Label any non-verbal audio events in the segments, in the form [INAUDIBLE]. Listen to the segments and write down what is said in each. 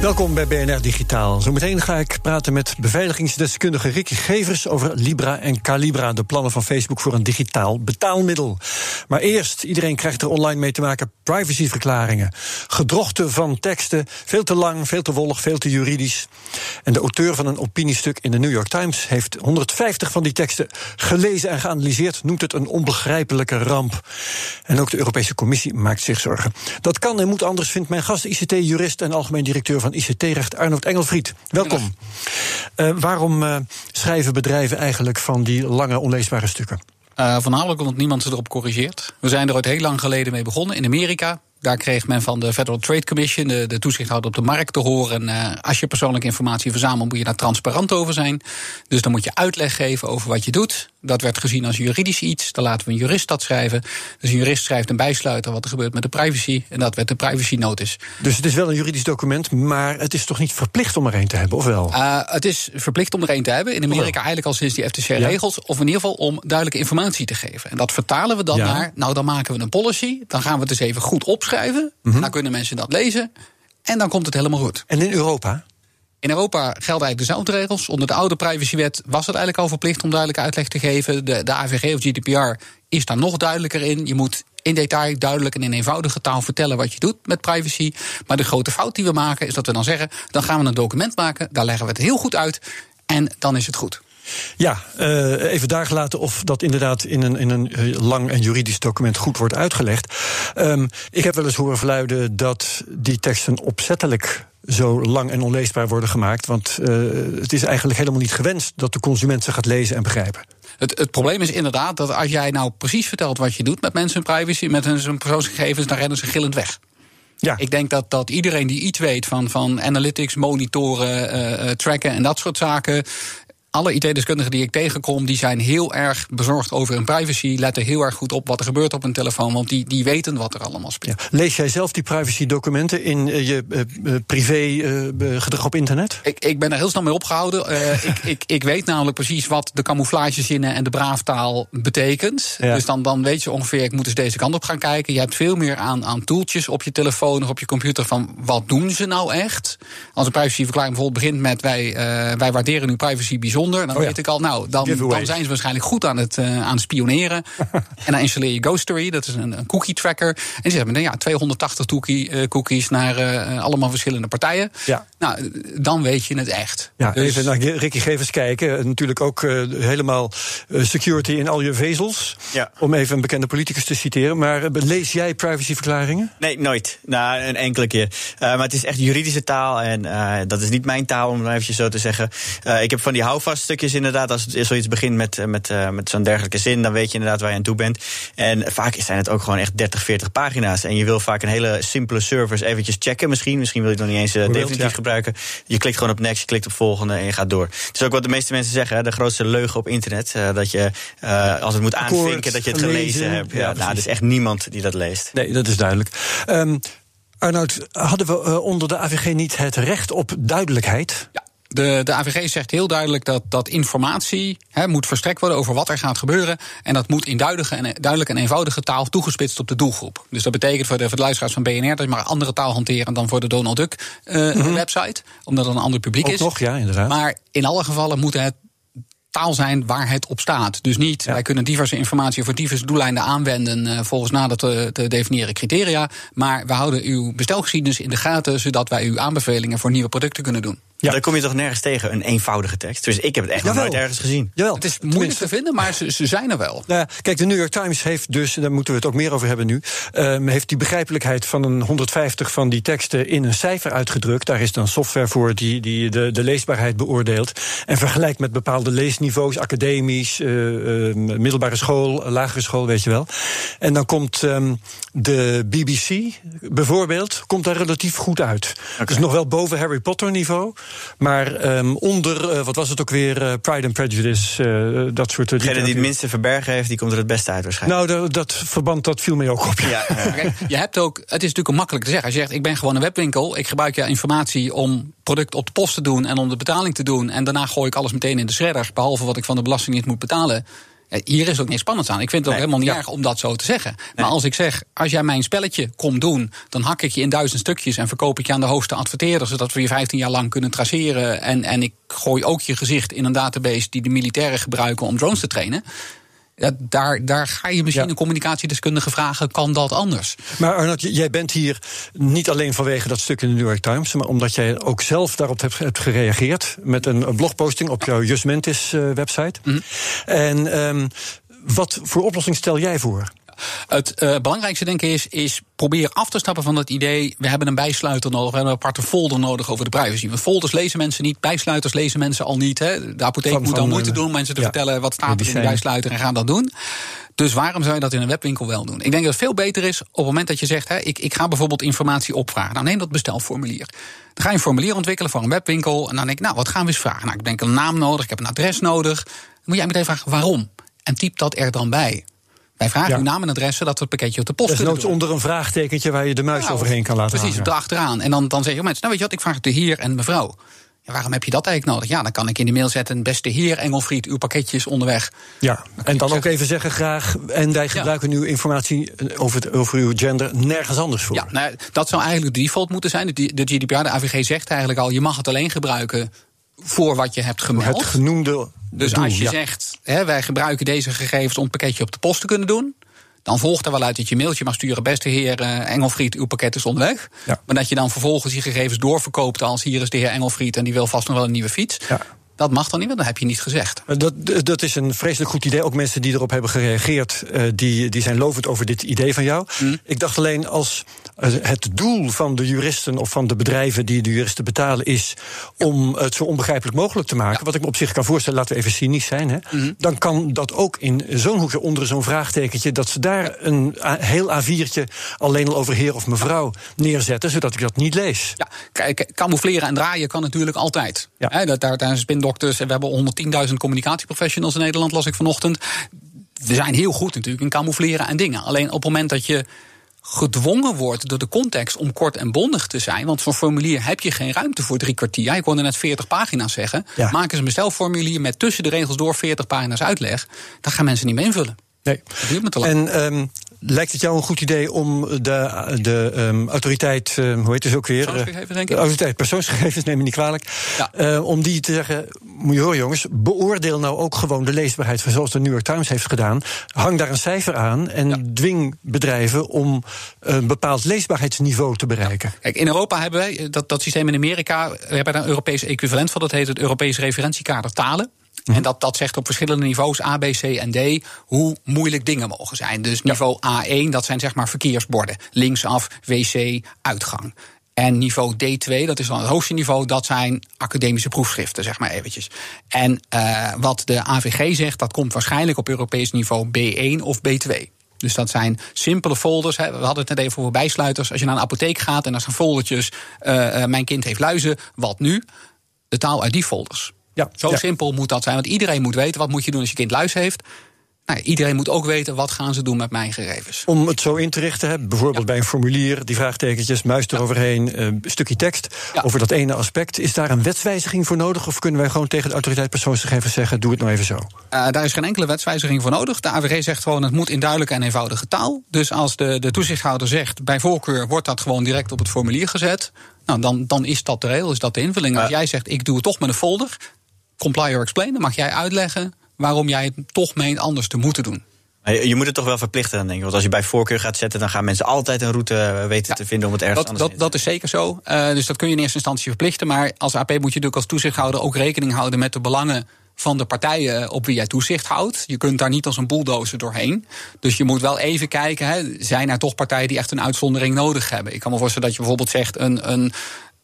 Welkom bij BNR Digitaal. Zometeen ga ik praten met beveiligingsdeskundige Ricky Gevers over Libra en Calibra, de plannen van Facebook voor een digitaal betaalmiddel. Maar eerst, iedereen krijgt er online mee te maken, privacyverklaringen. Gedrochten van teksten, veel te lang, veel te wollig, veel te juridisch. En de auteur van een opiniestuk in de New York Times heeft 150 van die teksten gelezen en geanalyseerd, noemt het een onbegrijpelijke ramp. En ook de Europese Commissie maakt zich zorgen. Dat kan en moet anders, vindt mijn gast ICT-jurist en algemeen directeur van ICT-recht Arnold Engelfried. Welkom. Uh, waarom uh, schrijven bedrijven eigenlijk van die lange onleesbare stukken? Uh, voornamelijk omdat niemand ze erop corrigeert. We zijn er ooit heel lang geleden mee begonnen in Amerika. Daar kreeg men van de Federal Trade Commission, de, de toezichthouder op de markt, te horen. Uh, als je persoonlijke informatie verzamelt, moet je daar transparant over zijn. Dus dan moet je uitleg geven over wat je doet. Dat werd gezien als juridisch iets. Dan laten we een jurist dat schrijven. Dus een jurist schrijft een bijsluiter wat er gebeurt met de privacy. En dat werd de privacy notice. Dus het is wel een juridisch document, maar het is toch niet verplicht om er een te hebben, of wel? Uh, het is verplicht om er een te hebben. In Amerika eigenlijk al sinds die FTC-regels. Ja. Of in ieder geval om duidelijke informatie te geven. En dat vertalen we dan ja. naar, nou dan maken we een policy. Dan gaan we het eens even goed opschrijven. Mm -hmm. Dan kunnen mensen dat lezen. En dan komt het helemaal goed. En in Europa? In Europa gelden eigenlijk dezelfde regels. Onder de oude privacywet was het eigenlijk al verplicht om duidelijke uitleg te geven. De, de AVG of GDPR is daar nog duidelijker in. Je moet in detail duidelijk en in eenvoudige taal vertellen wat je doet met privacy. Maar de grote fout die we maken is dat we dan zeggen: dan gaan we een document maken, daar leggen we het heel goed uit en dan is het goed. Ja, uh, even daar gelaten of dat inderdaad in een, in een lang en juridisch document goed wordt uitgelegd. Um, ik heb wel eens horen verluiden dat die teksten opzettelijk zo lang en onleesbaar worden gemaakt. Want uh, het is eigenlijk helemaal niet gewenst dat de consument ze gaat lezen en begrijpen. Het, het, probleem is inderdaad dat als jij nou precies vertelt wat je doet met mensen hun privacy, met hun persoonsgegevens, dan rennen ze gillend weg. Ja. Ik denk dat, dat iedereen die iets weet van, van analytics, monitoren, uh, tracken en dat soort zaken alle IT-deskundigen die ik tegenkom, die zijn heel erg bezorgd over hun privacy. Letten heel erg goed op wat er gebeurt op een telefoon, want die, die weten wat er allemaal speelt. Ja. Lees jij zelf die privacy-documenten in uh, je uh, privé-gedrag op internet? Ik, ik ben er heel snel mee opgehouden. [LAUGHS] ik, ik, ik weet namelijk precies wat de camouflagezinnen en de braaftaal betekent. Ja. Dus dan, dan weet je ongeveer, ik moet eens deze kant op gaan kijken. Je hebt veel meer aan, aan toeltjes op je telefoon of op je computer van wat doen ze nou echt? Als een privacyverklaring bijvoorbeeld begint met wij, wij waarderen uw privacy bijzonder dan oh ja. weet ik al, nou, dan, dan, zijn ze waarschijnlijk goed aan het, uh, aan het spioneren. [LAUGHS] en dan installeer je Ghostery, dat is een, een cookie tracker. En die zeggen dan ja, 280 cookie, uh, cookies naar uh, allemaal verschillende partijen. Ja. Nou, dan weet je het echt. Ja, dus... even naar Ricky Gevers kijken. Natuurlijk ook helemaal security in al je vezels. Ja. Om even een bekende politicus te citeren. Maar lees jij privacyverklaringen? Nee, nooit. Nou, een enkele keer. maar het is echt juridische taal. En dat is niet mijn taal, om het even zo te zeggen. ik heb van die houvast stukjes inderdaad. Als het zoiets begint met, met, uh, met zo'n dergelijke zin, dan weet je inderdaad waar je aan toe bent. En vaak zijn het ook gewoon echt 30, 40 pagina's. En je wil vaak een hele simpele service eventjes checken misschien. Misschien wil je het nog niet eens uh, definitief ja. gebruiken. Je klikt gewoon op next, je klikt op volgende en je gaat door. Het is ook wat de meeste mensen zeggen, hè, de grootste leugen op internet. Uh, dat je als het moet aanvinken dat je het gelezen hebt. Ja, ja nou, er is echt niemand die dat leest. Nee, dat is duidelijk. Um, Arnoud, hadden we onder de AVG niet het recht op duidelijkheid? De, de AVG zegt heel duidelijk dat, dat informatie moet verstrekt worden over wat er gaat gebeuren. En dat moet in duidelijke en, duidelijke en eenvoudige taal toegespitst op de doelgroep. Dus dat betekent voor de, voor de luisteraars van BNR dat je maar andere taal hanteren dan voor de Donald Duck uh, mm -hmm. website. Omdat het een ander publiek Ook is. Nog, ja, inderdaad. Maar in alle gevallen moet het taal zijn waar het op staat. Dus niet, ja. wij kunnen diverse informatie voor diverse doeleinden aanwenden uh, volgens nader te, te, definiëren criteria. Maar we houden uw bestelgeschiedenis in de gaten, zodat wij uw aanbevelingen voor nieuwe producten kunnen doen. Ja. Daar kom je toch nergens tegen, een eenvoudige tekst. Dus ik heb het echt nog nooit ergens gezien. Jawel. Het is moeilijk te vinden, maar ze, ze zijn er wel. Nou ja, kijk, de New York Times heeft dus, daar moeten we het ook meer over hebben nu... Um, heeft die begrijpelijkheid van een 150 van die teksten in een cijfer uitgedrukt. Daar is dan software voor die, die de, de leesbaarheid beoordeelt. En vergelijkt met bepaalde leesniveaus, academisch, uh, uh, middelbare school, lagere school, weet je wel. En dan komt um, de BBC bijvoorbeeld, komt daar relatief goed uit. Okay. Dus nog wel boven Harry Potter niveau... Maar um, onder, uh, wat was het ook weer, uh, Pride and Prejudice, uh, dat soort... Degene die het minste verbergen heeft, die komt er het beste uit waarschijnlijk. Nou, dat, dat verband dat viel mij ook op. Ja. ja. je hebt ook, het is natuurlijk een makkelijk te zeggen. Als je zegt, ik ben gewoon een webwinkel, ik gebruik je informatie om product op de post te doen... en om de betaling te doen, en daarna gooi ik alles meteen in de shredder... behalve wat ik van de belasting niet moet betalen... Hier is ook niks spannends aan. Ik vind het ook helemaal niet ja. erg om dat zo te zeggen. Maar als ik zeg, als jij mijn spelletje komt doen, dan hak ik je in duizend stukjes en verkoop ik je aan de hoogste adverteerder, zodat we je 15 jaar lang kunnen traceren. En, en ik gooi ook je gezicht in een database die de militairen gebruiken om drones te trainen. Ja, daar, daar ga je misschien ja. een communicatiedeskundige vragen, kan dat anders? Maar Arnold, jij bent hier niet alleen vanwege dat stuk in de New York Times, maar omdat jij ook zelf daarop hebt, hebt gereageerd met een blogposting op jouw Justmentis uh, website. Mm -hmm. En um, wat voor oplossing stel jij voor? Het uh, belangrijkste, denk ik, is, is probeer af te stappen van het idee... we hebben een bijsluiter nodig, we hebben een aparte folder nodig over de privacy. Want folders lezen mensen niet, bijsluiters lezen mensen al niet. Hè. De apotheek van, moet dan moeite doen om mensen te ja, vertellen... wat staat er in de bijsluiter en gaan dat doen. Dus waarom zou je dat in een webwinkel wel doen? Ik denk dat het veel beter is op het moment dat je zegt... Hè, ik, ik ga bijvoorbeeld informatie opvragen. Nou, neem dat bestelformulier. Dan ga je een formulier ontwikkelen voor een webwinkel... en dan denk ik, nou, wat gaan we eens vragen? Nou, ik denk een naam nodig, ik heb een adres nodig. Dan moet jij meteen vragen, waarom? En typ dat er dan bij. Wij vragen ja. uw naam en adres zodat we het pakketje op de post kunnen doen. onder een vraagtekentje waar je de muis nou, overheen kan laten Precies, erachteraan. En dan, dan zeggen mensen, nou weet je wat, ik vraag het de heer en mevrouw. Ja, waarom heb je dat eigenlijk nodig? Ja, dan kan ik in de mail zetten, beste heer Engelfried, uw pakketje is onderweg. Ja, en dan ook even zeggen graag, en wij gebruiken ja. uw informatie over, over uw gender nergens anders voor. Ja, nou, dat zou eigenlijk de default moeten zijn. De, de GDPR, de AVG zegt eigenlijk al, je mag het alleen gebruiken voor wat je hebt gemeld. Het genoemde dus als je ja. zegt, hè, wij gebruiken deze gegevens om het pakketje op de post te kunnen doen. Dan volgt er wel uit dat je mailtje mag sturen. Beste heer uh, Engelfried, uw pakket is onderweg. Ja. Maar dat je dan vervolgens die gegevens doorverkoopt als hier is de heer Engelfried en die wil vast nog wel een nieuwe fiets. Ja. Dat mag dan niet, want dat heb je niet gezegd. Dat, dat is een vreselijk goed idee. Ook mensen die erop hebben gereageerd, uh, die, die zijn lovend over dit idee van jou. Mm. Ik dacht alleen als het doel van de juristen of van de bedrijven die de juristen betalen is om het zo onbegrijpelijk mogelijk te maken. Ja. Wat ik me op zich kan voorstellen, laten we even cynisch zijn. Hè, Mm. Dan kan dat ook in zo'n hoekje onder zo'n vraagtekentje dat ze daar een heel A4'tje alleen al over heer of mevrouw neerzetten, zodat ik dat niet lees. Ja, kijk, camoufleren en draaien kan natuurlijk altijd. Ja. Dat, daar zijn spindokters en we hebben 110.000 communicatieprofessionals in Nederland, las ik vanochtend. We zijn heel goed natuurlijk in camoufleren en dingen. Alleen op het moment dat je gedwongen wordt door de context om kort en bondig te zijn. Want zo'n formulier heb je geen ruimte voor drie kwartier. Ja, ik hoorde net 40 pagina's zeggen. Ja. Maak eens een bestelformulier met tussen de regels door 40 pagina's uitleg. Dan gaan mensen niet mee invullen. Nee. Dat duurt me te lang. En um, lijkt het jou een goed idee om de, de um, autoriteit, um, hoe heet het ook weer? Persoonsgegevens, denk ik. De autoriteit persoonsgegevens, neem me niet kwalijk. Ja. Uh, om die te zeggen, moet je horen jongens, beoordeel nou ook gewoon de leesbaarheid van zoals de New York Times heeft gedaan. Hang daar een cijfer aan en Ja. dwing bedrijven om een bepaald leesbaarheidsniveau te bereiken. Kijk, in Europa hebben wij dat, dat systeem in Amerika. We hebben daar een Europees equivalent van. Dat heet het Europees referentiekader talen. En dat, dat zegt op verschillende niveaus, A, B, C en D, hoe moeilijk dingen mogen zijn. Dus niveau A1, dat zijn zeg maar verkeersborden. Linksaf, wc, uitgang. En niveau D2, dat is dan het hoogste niveau, dat zijn academische proefschriften, zeg maar eventjes. En uh, wat de AVG zegt, dat komt waarschijnlijk op Europees niveau B1 of B2. Dus dat zijn simpele folders. Hè. We hadden het net even over bijsluiters. Als je naar een apotheek gaat en er zijn foldertjes... Uh, uh, mijn kind heeft luizen, wat nu? De taal uit die folders. Ja, Zo ja. simpel moet dat zijn. Want iedereen moet weten, wat moet je doen als je kind luis heeft? Nou, iedereen moet ook weten, wat gaan ze doen met mijn gegevens? Om het zo in te richten, hè, bijvoorbeeld bij een formulier, die vraagtekentjes, muis eroverheen, eh, een stukje tekst Ja. over dat ene aspect. Is daar een wetswijziging voor nodig? Of kunnen wij gewoon tegen de autoriteit persoonsgegevens zeggen, doe het nou even zo? Uh, daar is geen enkele wetswijziging voor nodig. De AVG zegt gewoon, het moet in duidelijke en eenvoudige taal. Dus als de, de toezichthouder zegt, bij voorkeur wordt dat gewoon direct op het formulier gezet. Nou, dan, dan is dat de regel, is dat de invulling. Als jij zegt, ik doe het toch met een folder, comply or explain, dan mag jij uitleggen waarom jij het toch meent anders te moeten doen. Je moet het toch wel verplichten dan denk ik. Want als je bij voorkeur gaat zetten, dan gaan mensen altijd een route eh, weten te vinden om het ergens dat, dat, dat is zeker zo. Uh, dus dat kun je in eerste instantie verplichten. Maar als AP moet je natuurlijk als toezichthouder ook rekening houden met de belangen van de partijen op wie jij toezicht houdt. Je kunt daar niet als een bulldozer doorheen. Dus je moet wel even kijken, hè, zijn er toch partijen die echt een uitzondering nodig hebben? Ik kan me voorstellen dat je bijvoorbeeld zegt een, een,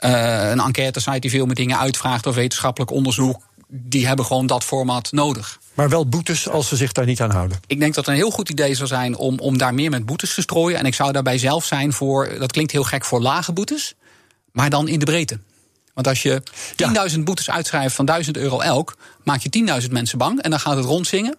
uh, een enquête site die veel meer dingen uitvraagt of wetenschappelijk onderzoek. Die hebben gewoon dat format nodig. Maar wel boetes als ze zich daar niet aan houden. Ik denk dat het een heel goed idee zou zijn om, om daar meer met boetes te strooien. En ik zou daarbij zelf zijn voor, dat klinkt heel gek voor lage boetes, maar dan in de breedte. Want als je 10.000 boetes uitschrijft van 1000 euro elk, maak je 10.000 mensen bang en dan gaat het rondzingen.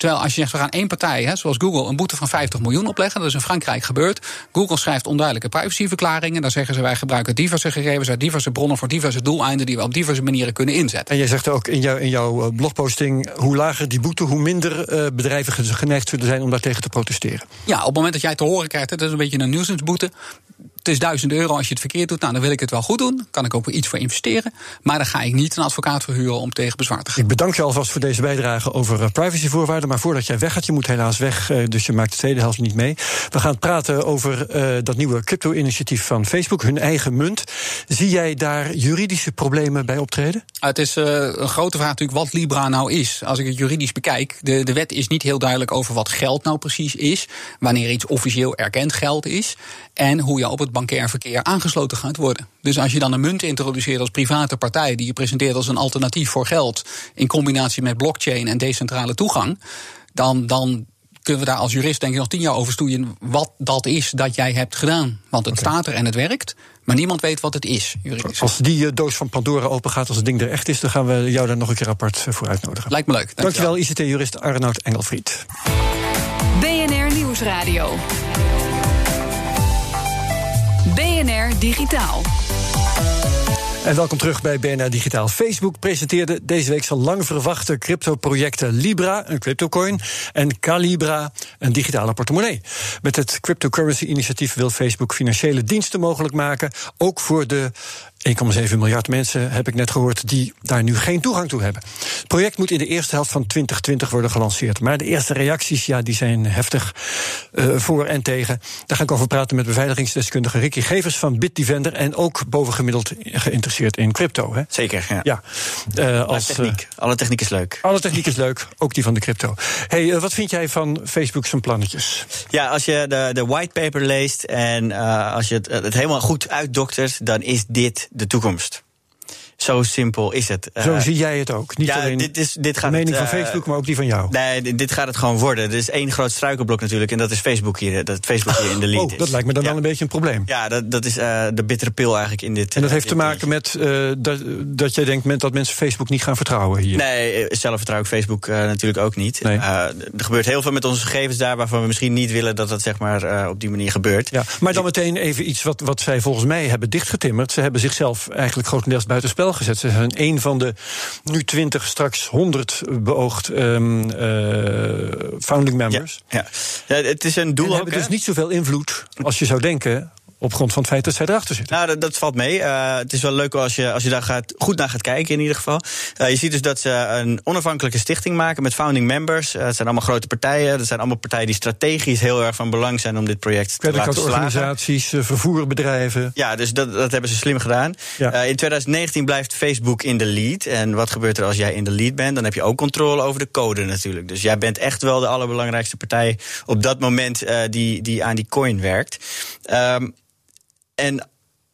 Terwijl als je zegt, we gaan één partij, hè, zoals Google, een boete van 50 miljoen opleggen. Dat is in Frankrijk gebeurd. Google schrijft onduidelijke privacyverklaringen. Dan zeggen ze, wij gebruiken diverse gegevens uit diverse bronnen voor diverse doeleinden die we op diverse manieren kunnen inzetten. En jij zegt ook in, jou, in jouw eh, blogposting, hoe lager die boete, hoe minder uh, bedrijven geneigd zullen zijn om daartegen te protesteren. Ja, op het moment dat jij te horen krijgt, dat is een beetje een nuisanceboete het is 1000 euro als je het verkeerd doet. Nou, dan wil ik het wel goed doen. Kan ik ook weer iets voor investeren. Maar dan ga ik niet een advocaat verhuren om tegen bezwaar te gaan. Ik bedank je alvast voor deze bijdrage over eh, privacyvoorwaarden. Maar voordat jij weggaat, je moet helaas weg. Eh, dus je maakt de tweede helft niet mee. We gaan praten over uh, dat nieuwe crypto-initiatief van Facebook, hun eigen munt. Zie jij daar juridische problemen bij optreden? Het is uh, een grote vraag natuurlijk wat Libra nou is. Als ik het juridisch bekijk, de, de wet is niet heel duidelijk over wat geld nou precies is. Wanneer iets officieel erkend geld is. En hoe je op het bankair verkeer aangesloten gaat worden. Dus als je dan een munt introduceert als private partij, die je presenteert als een alternatief voor geld, in combinatie met blockchain en decentrale toegang, dan, dan kunnen we daar als jurist denk ik nog tien jaar over stoeien wat dat is dat jij hebt gedaan. Want het staat er en het werkt, maar niemand weet wat het is juridisch. Als die uh, doos van Pandora open gaat, als het ding er echt is, dan gaan we jou daar nog een keer apart voor uitnodigen. Lijkt me leuk. Dankjewel, Dankjewel ICT-jurist Arnoud Engelfried. BNR Nieuwsradio. BNR Digitaal. En welkom terug bij BNR Digitaal. Facebook presenteerde deze week zijn lang verwachte crypto-projecten Libra, een cryptocoin, en Calibra, een digitale portemonnee. Met het cryptocurrency-initiatief wil Facebook financiële diensten mogelijk maken, ook voor de 1,7 miljard mensen, heb ik net gehoord, die daar nu geen toegang toe hebben. Het project moet in de eerste helft van 2020 worden gelanceerd. Maar de eerste reacties ja, die zijn heftig uh, voor en tegen. Daar ga ik over praten met beveiligingsdeskundige Ricky Gevers van Bitdefender. En ook bovengemiddeld geïnteresseerd in crypto. Hè? Zeker, ja. ja uh, als, techniek. Alle techniek is leuk. Alle techniek is leuk, ook die van de crypto. Hey, uh, wat vind jij van Facebook zijn plannetjes? Ja, als je de, de whitepaper leest en als je het, het helemaal goed uitdoktert, dan is dit de toekomst. Zo simpel is het. Zo uh, zie jij het ook. Niet ja, alleen dit is, dit gaat de mening het, van uh, Facebook, maar ook die van jou. Nee, dit gaat het gewoon worden. Er is één groot struikelblok natuurlijk. En dat is Facebook hier. Dat Facebook hier in de lead oh, dat is. lijkt me dan ja. wel een beetje een probleem. Ja, dat, dat is uh, de bittere pil eigenlijk in dit. En dat heeft dit te maken met dat, dat jij denkt dat mensen Facebook niet gaan vertrouwen hier. Nee, zelf vertrouw ik Facebook natuurlijk ook niet. Nee. er gebeurt heel veel met onze gegevens daar waarvan we misschien niet willen dat dat zeg maar op die manier gebeurt. Ja, maar dan meteen even iets wat, wat zij volgens mij hebben dichtgetimmerd. Ze hebben zichzelf eigenlijk grotendeels buitenspel gezet. Ze zijn een van de nu 20, straks 100 beoogd um, uh, founding members. Ja, ja. ja, het is een doel. En ook, hebben dus niet zoveel invloed als je zou denken op grond van het feit dat zij erachter zitten. Nou, dat, dat valt mee. Uh, het is wel leuk als je, als je daar gaat, goed naar gaat kijken, in ieder geval. Uh, je ziet dus dat ze een onafhankelijke stichting maken met founding members. Uh, het zijn allemaal grote partijen. Dat zijn allemaal partijen die strategisch heel erg van belang zijn om dit project te laten slagen. organisaties, vervoerbedrijven. Ja, dus dat, dat hebben ze slim gedaan. Ja. in 2019 blijft Facebook in de lead. En wat gebeurt er als jij in de lead bent? Dan heb je ook controle over de code natuurlijk. Dus jij bent echt wel de allerbelangrijkste partij op dat moment die, die aan die coin werkt. Um, en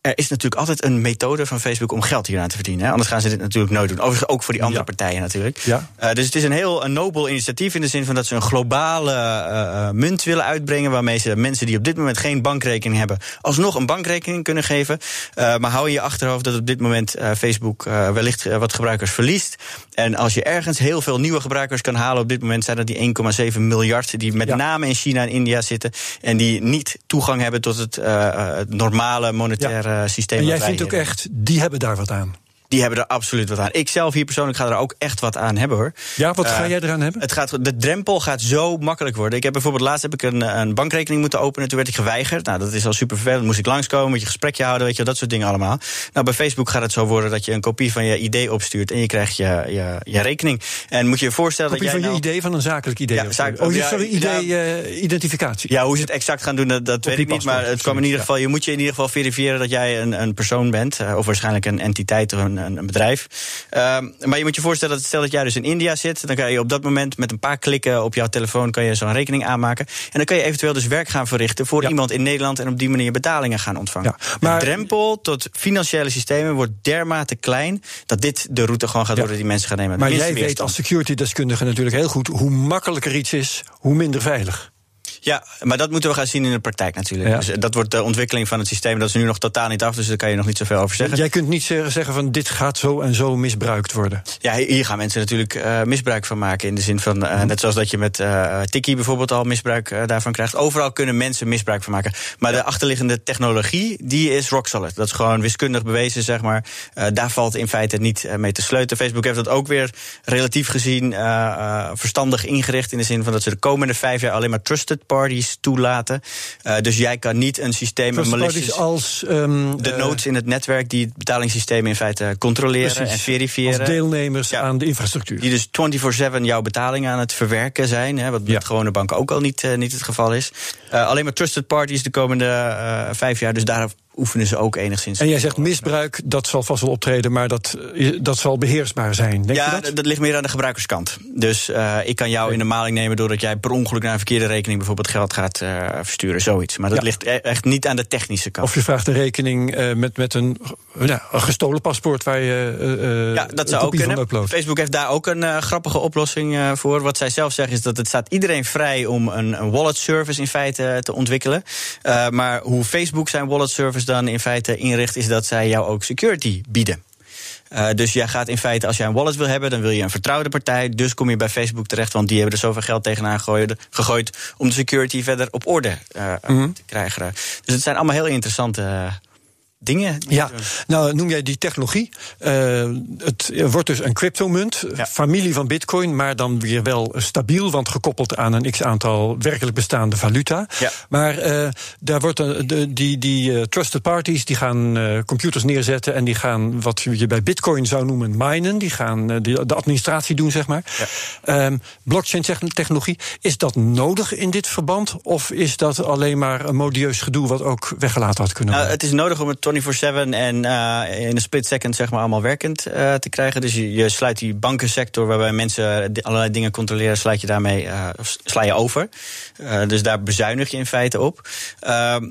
er is natuurlijk altijd een methode van Facebook om geld hieraan te verdienen. Hè? Anders gaan ze dit natuurlijk nooit doen. Overigens ook voor die andere Ja. partijen natuurlijk. Ja. Uh, dus het is een heel een nobel initiatief in de zin van dat ze een globale uh, munt willen uitbrengen. Waarmee ze mensen die op dit moment geen bankrekening hebben, alsnog een bankrekening kunnen geven. Uh, maar hou in je achterhoofd dat op dit moment Facebook wellicht wat gebruikers verliest. En als je ergens heel veel nieuwe gebruikers kan halen, op dit moment zijn dat die 1,7 miljard die met Ja. name in China en India zitten. En die niet toegang hebben tot het, het normale monetaire systeem. En jij vindt ook echt, die hebben daar wat aan. Die hebben er absoluut wat aan. Ik zelf hier persoonlijk ga er ook echt wat aan hebben hoor. Ja, wat ga Uh, jij eraan hebben? Het gaat, de drempel gaat zo makkelijk worden. Ik heb bijvoorbeeld laatst heb ik een, een bankrekening moeten openen. Toen werd ik geweigerd. Nou, dat is al super vervelend. Moest ik langskomen, moet je gesprekje houden, weet je, dat soort dingen allemaal. Nou, bij Facebook gaat het zo worden dat je een kopie van je ID opstuurt en je krijgt je, je, je rekening. En moet je je voorstellen Kopie dat jij van je nou- idee, van een zakelijk idee. Ja, zaak- zo. oh, je- ja, sorry, ja. idee, eh, identificatie. Ja, hoe ze het exact gaan doen, dat, dat weet ik niet. Maar het kwam in ieder geval. Je moet je in ieder geval verifiëren dat jij een, een persoon bent. eh, of waarschijnlijk een entiteit of een, een, een bedrijf. Ehm, maar je moet je voorstellen dat stel dat jij dus in India zit. Dan kan je op dat moment met een paar klikken op jouw telefoon kan je zo'n rekening aanmaken. En dan kan je eventueel dus werk gaan verrichten voor iemand in Nederland. En op die manier betalingen gaan ontvangen. maar- de drempel tot financiële systemen wordt dermate klein. dat dit de route gewoon gaat worden die mensen gaan nemen. Maar jij weet als security-deskundige natuurlijk heel goed... hoe makkelijker iets is, hoe minder veilig. Ja, maar dat moeten we gaan zien in de praktijk natuurlijk. Ja. Dus eh, dat wordt de ontwikkeling van het systeem. Dat is nu nog totaal niet af, dus daar kan je nog niet zoveel over zeggen. Jij kunt niet zeggen van dit gaat zo en zo misbruikt worden. Ja, hier gaan mensen natuurlijk eh, misbruik van maken. In de zin van, eh, net zoals dat je met eh Tiki bijvoorbeeld al misbruik daarvan krijgt. Overal kunnen mensen misbruik van maken. Maar de achterliggende technologie, die is rock solid. Dat is gewoon wiskundig bewezen, zeg maar. Daar valt in feite niet mee te sleutelen. Facebook heeft dat ook weer relatief gezien verstandig ingericht. In de zin van dat ze de komende vijf jaar alleen maar trusted parties toelaten. Eh, dus jij kan niet een systeem, een malicious... parties als... ehm, de eh, nodes in het netwerk die het betalingssysteem in feite controleren Precies. en verifiëren. Als deelnemers aan de infrastructuur. Die dus 24-7 jouw betalingen aan het verwerken zijn. Hè, wat met gewone banken ook al niet, eh, niet het geval is. Alleen maar trusted parties de komende vijf jaar. Dus daar oefenen ze ook enigszins. En jij zegt misbruik, dat zal vast wel optreden... maar dat, eh, dat zal beheersbaar zijn. Denk je ja, dat? dat? dat ligt meer aan de gebruikerskant. Dus eh, ik kan jou in de maling nemen doordat jij per ongeluk naar een verkeerde rekening bijvoorbeeld geld gaat eh, versturen, zoiets. Maar dat Ja. ligt e- echt niet aan de technische kant. Of je vraagt een rekening met, met een, ja, een gestolen paspoort... waar je Ja, dat zou ook kunnen. Facebook heeft daar ook een grappige oplossing voor. Wat zij zelf zeggen is dat het staat iedereen vrij om een, een wallet service in feite te ontwikkelen. Maar hoe Facebook zijn wallet service dan in feite inricht, is dat zij jou ook security bieden. Eh, dus jij gaat in feite, als jij een wallet wil hebben, dan wil je een vertrouwde partij. Dus kom je bij Facebook terecht, want die hebben er zoveel geld tegenaan gegooid, gegooid om de security verder op orde eh, Mhm. te krijgen. Dus het zijn allemaal heel interessante eh, dingen. Ja, nou noem jij die technologie. Eh, het wordt dus een cryptomunt, familie van bitcoin, maar dan weer wel stabiel, want gekoppeld aan een x-aantal werkelijk bestaande valuta. Ja. Maar eh, daar wordt een- de, die, die eh, trusted parties die gaan eh, computers neerzetten en die gaan wat je bij bitcoin zou noemen minen, die gaan eh, de, de administratie doen, zeg maar. Ehm, blockchain techn- technologie, is dat nodig in dit verband? Of is dat alleen maar een modieus gedoe wat ook weggelaten had kunnen Nou, worden? het is nodig om het 24-7 en eh, in een split second zeg maar, allemaal werkend eh, te krijgen. Dus je, sluit die bankensector waarbij mensen allerlei dingen controleren, sluit je daarmee eh, sla je over. Dus daar bezuinig je in feite op. Ehm,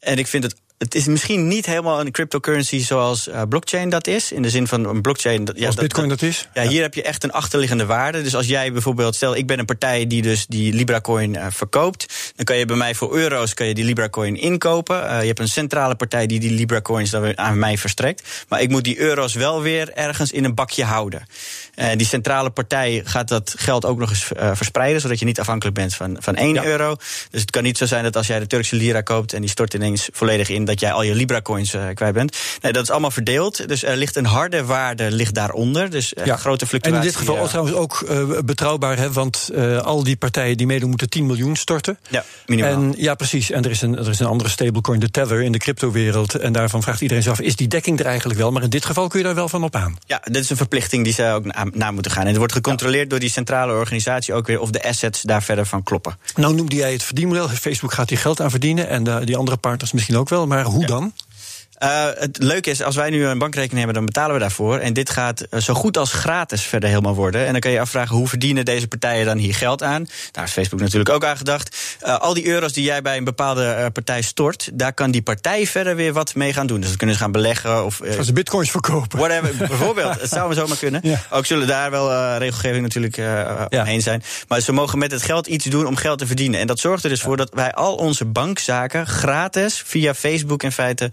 en ik vind het. Het is misschien niet helemaal een cryptocurrency zoals eh, blockchain dat is. In de zin van een blockchain. dat- Ja, Als bitcoin dat is? Ja, hier heb je echt een achterliggende waarde. Dus als jij bijvoorbeeld, stel ik ben een partij die dus die Libra coin eh, verkoopt, dan kan je bij mij voor euro's kan je die Libra coin inkopen. Eh, je hebt een centrale partij die die Libra coins dan aan mij verstrekt. Maar ik moet die euro's wel weer ergens in een bakje houden. En die centrale partij gaat dat geld ook nog eens verspreiden, zodat je niet afhankelijk bent van, van 1 euro. Dus het kan niet zo zijn dat als jij de Turkse lira koopt en die stort ineens volledig in, dat jij al je Libra coins eh, kwijt bent. Nee, dat is allemaal verdeeld. Dus er ligt een harde waarde ligt daaronder. Dus grote En fluctuatie. in dit geval eh, ook trouwens ook eh, betrouwbaar, hè, want al die partijen die meedoen moeten 10 miljoen storten. Ja, minimaal. En, ja, precies. En er is, een, er is een andere stablecoin, de Tether, in de cryptowereld. En daarvan vraagt iedereen zich af, is die dekking er eigenlijk wel? Maar in dit geval kun je daar wel van op aan. Ja, dit is een verplichting die ze ook na, na moeten gaan. En het wordt gecontroleerd door die centrale organisatie ook weer of de assets daar verder van kloppen. Nou noemde jij het verdienmodel. Facebook gaat hier geld aan verdienen en die andere partners misschien ook wel. Maar hoe dan? Uh, het leuke is, als wij nu een bankrekening hebben, dan betalen we daarvoor. En dit gaat uh, zo goed als gratis verder helemaal worden. En dan kan je afvragen, hoe verdienen deze partijen dan hier geld aan? Daar is Facebook natuurlijk ook aan gedacht. Uh, al die euro's die jij bij een bepaalde partij stort, daar kan die partij verder weer wat mee gaan doen. Dus dan kunnen ze gaan beleggen of... Gaan ze bitcoins verkopen? Whatever, [LAUGHS] bijvoorbeeld. Het zou maar zomaar kunnen. Ja. Ook zullen daar wel regelgeving natuurlijk omheen zijn. Maar ze mogen met het geld iets doen om geld te verdienen. En dat zorgt er dus voor dat wij al onze bankzaken gratis via Facebook in feite...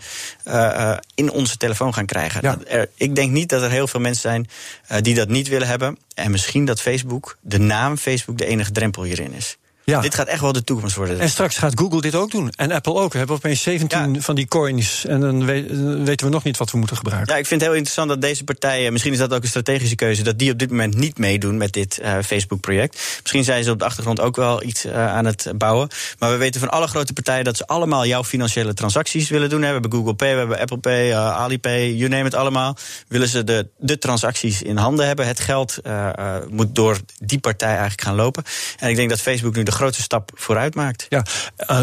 Uh, in onze telefoon gaan krijgen. Ja. Er, ik denk niet dat er heel veel mensen zijn uh, die dat niet willen hebben. En misschien dat Facebook, de naam Facebook, de enige drempel hierin is. Ja. Dit gaat echt wel de toekomst worden. En straks gaat Google dit ook doen. En Apple ook. We hebben opeens 17 van die coins. En dan weten we nog niet wat we moeten gebruiken. Ja, ik vind het heel interessant dat deze partijen, misschien is dat ook een strategische keuze, dat die op dit moment niet meedoen met dit uh, Facebook-project. Misschien zijn ze op de achtergrond ook wel iets uh, aan het bouwen. Maar we weten van alle grote partijen dat ze allemaal jouw financiële transacties willen doen. We hebben Google Pay, we hebben Apple Pay, uh, Alipay, you name it allemaal. Willen ze de, de transacties in handen hebben. Het geld moet door die partij eigenlijk gaan lopen. En ik denk dat Facebook nu de grootste stap vooruit maakt. Ja,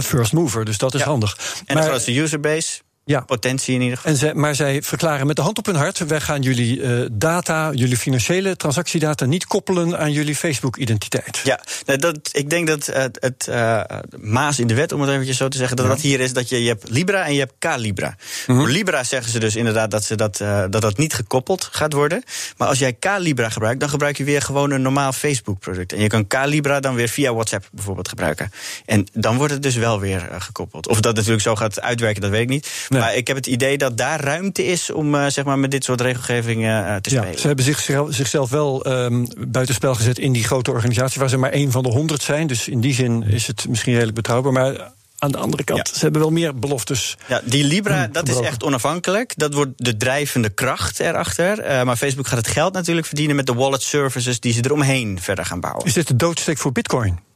first mover, dus dat is handig. En maar, de grootste userbase. Ja. Potentie in ieder geval. En zij, maar zij verklaren met de hand op hun hart: wij gaan jullie uh, data, jullie financiële transactiedata niet koppelen aan jullie Facebook-identiteit. Ja, dat, ik denk dat het, het uh, maas in de wet, om het eventjes zo te zeggen, dat ja. dat hier is dat je, je hebt Libra en je hebt Calibra. Mm Voor Libra zeggen ze dus inderdaad dat, ze dat, uh, dat dat niet gekoppeld gaat worden. Maar als jij Calibra gebruikt, dan gebruik je weer gewoon een normaal Facebook-product. En je kan Calibra dan weer via WhatsApp bijvoorbeeld gebruiken. En dan wordt het dus wel weer gekoppeld. Of dat natuurlijk zo gaat uitwerken, dat weet ik niet. Nee. Maar ik heb het idee dat daar ruimte is om uh, zeg maar met dit soort regelgevingen uh, te spelen. Ze hebben zichzelf, zichzelf wel um, buitenspel gezet in die grote organisatie, waar ze maar één van de honderd zijn. Dus in die zin is het misschien redelijk betrouwbaar. Maar aan de andere kant, ja. ze hebben wel meer beloftes. Ja, die Libra, dat is echt onafhankelijk. Dat wordt de drijvende kracht erachter. Uh, maar Facebook gaat het geld natuurlijk verdienen met de wallet services die ze eromheen verder gaan bouwen. Is dit de doodsteek voor Bitcoin?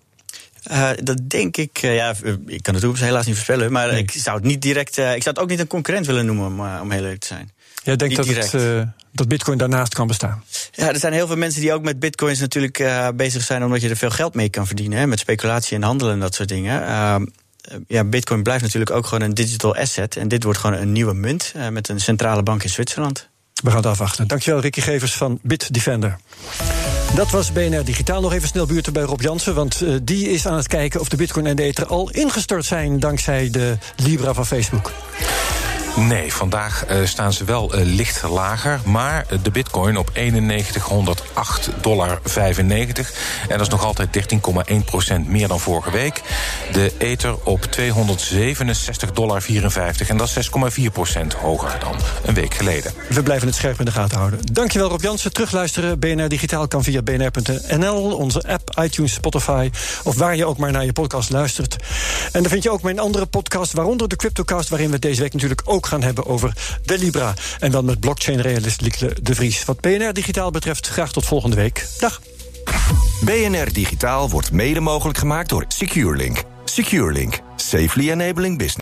Uh, dat denk ik, uh, ja, ik kan het ook helaas niet voorspellen, maar nee. ik zou het niet direct, uh, ik zou het ook niet een concurrent willen noemen, om, om heel eerlijk te zijn. Jij denkt dat, het, dat Bitcoin daarnaast kan bestaan? Ja, er zijn heel veel mensen die ook met Bitcoins natuurlijk bezig zijn, omdat je er veel geld mee kan verdienen, hè, met speculatie en handelen en dat soort dingen. Ehm, ja, Bitcoin blijft natuurlijk ook gewoon een digital asset. En dit wordt gewoon een nieuwe munt met een centrale bank in Zwitserland. We gaan het afwachten. Dankjewel, Ricky Gevers van Bitdefender. Dat was BNR Digitaal. Nog even snel buurten bij Rob Jansen. Want uh, die is aan het kijken of de Bitcoin en de Ether al ingestort zijn dankzij de Libra van Facebook. Nee, vandaag uh, staan ze wel uh, licht lager. Maar de bitcoin op 9108,95 dollar. En dat is nog altijd 13,1% meer dan vorige week. De ether op 267,54 dollar. En dat is 6,4% hoger dan een week geleden. We blijven het scherp in de gaten houden. Dankjewel Rob Jansen. Terugluisteren. BNR Digitaal kan via bnr.nl. Onze app, iTunes, Spotify. Of waar je ook maar naar je podcast luistert. En dan vind je ook mijn andere podcast. Waaronder de Cryptocast. Waarin we deze week natuurlijk ook gaan hebben over de Libra. En dan met blockchain-realist de Vries. Wat BNR Digitaal betreft, graag tot volgende week. Dag. BNR Digitaal wordt mede mogelijk gemaakt door SecureLink. SecureLink. Safely enabling business.